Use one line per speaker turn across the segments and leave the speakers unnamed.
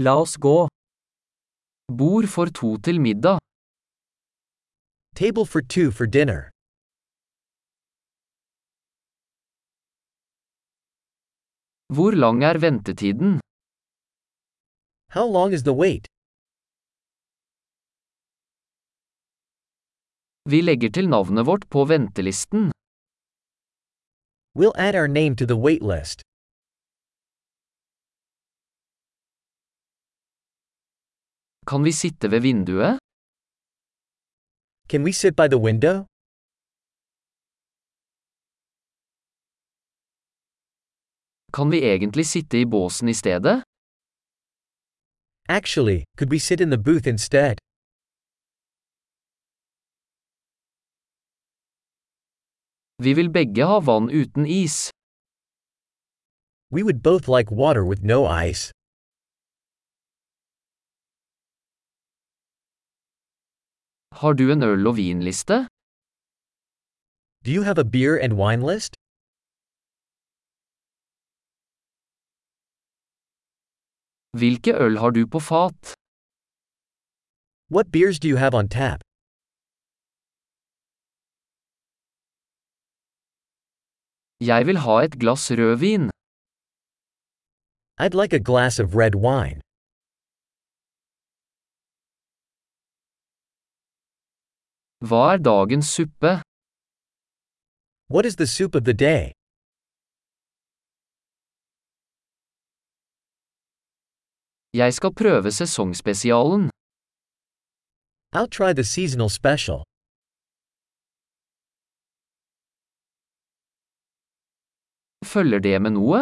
La oss gå.
Bord for to til middag.
Table for two for dinner.
Hvor lang er ventetiden?
How long is the wait?
Vi legger til navnet vårt på ventelisten.
We'll add our name to the wait list.
Kan vi sitte ved vinduet?
Can we sit by the window?
Kan vi egentlig sitte i båsen i stedet?
Actually, could we sit in the booth instead?
Vi vil begge ha vann uten is.
We would both like water with no ice.
Har du en øl- og vinliste?
Do you have a beer and wine list?
Hvilke øl har du på fat?
What beers do you have on tap?
Jeg vil ha et glass rødvin.
I'd like a glass of red wine.
Hva er dagens suppe?
What is the soup of the day?
Jeg skal prøve sesongspesialen.
I'll try the seasonal special.
Følger det med noe?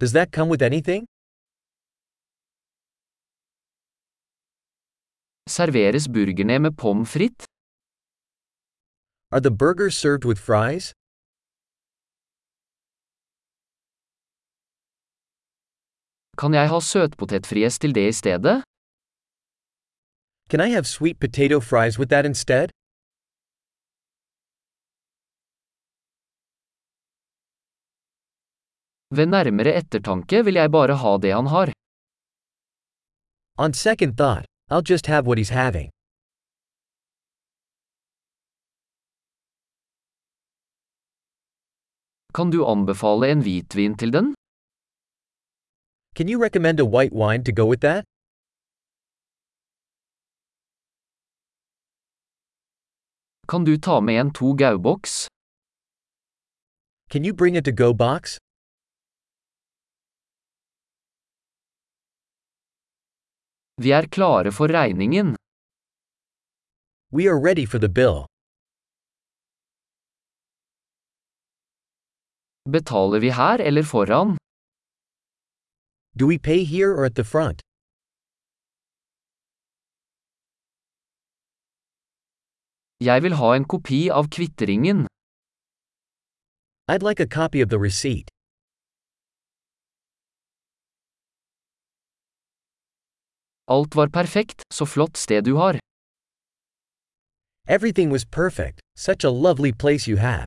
Does that come with anything?
Serveres burgerne med pommes frites?
Are the burgers served with fries?
Kan jeg ha søtpotetfries til det i stedet?
Can I have sweet potato fries with that instead?
Ved nærmere ettertanke vil jeg bare ha det han har.
On second thought, I'll just have what he's having.
Kan du anbefale en hvitvin til den?
Can you recommend a white wine to go with that?
Kan du ta med en?
Can you bring a to go box?
Vi er klare for regningen.
We are ready for the bill.
Betaler vi her eller foran?
Do we pay here or at the front?
Jeg vil ha en kopi av kvitteringen.
I'd like a copy of the receipt.
Alt var perfekt, så flott sted du har.
Everything was perfect, such a lovely place you have.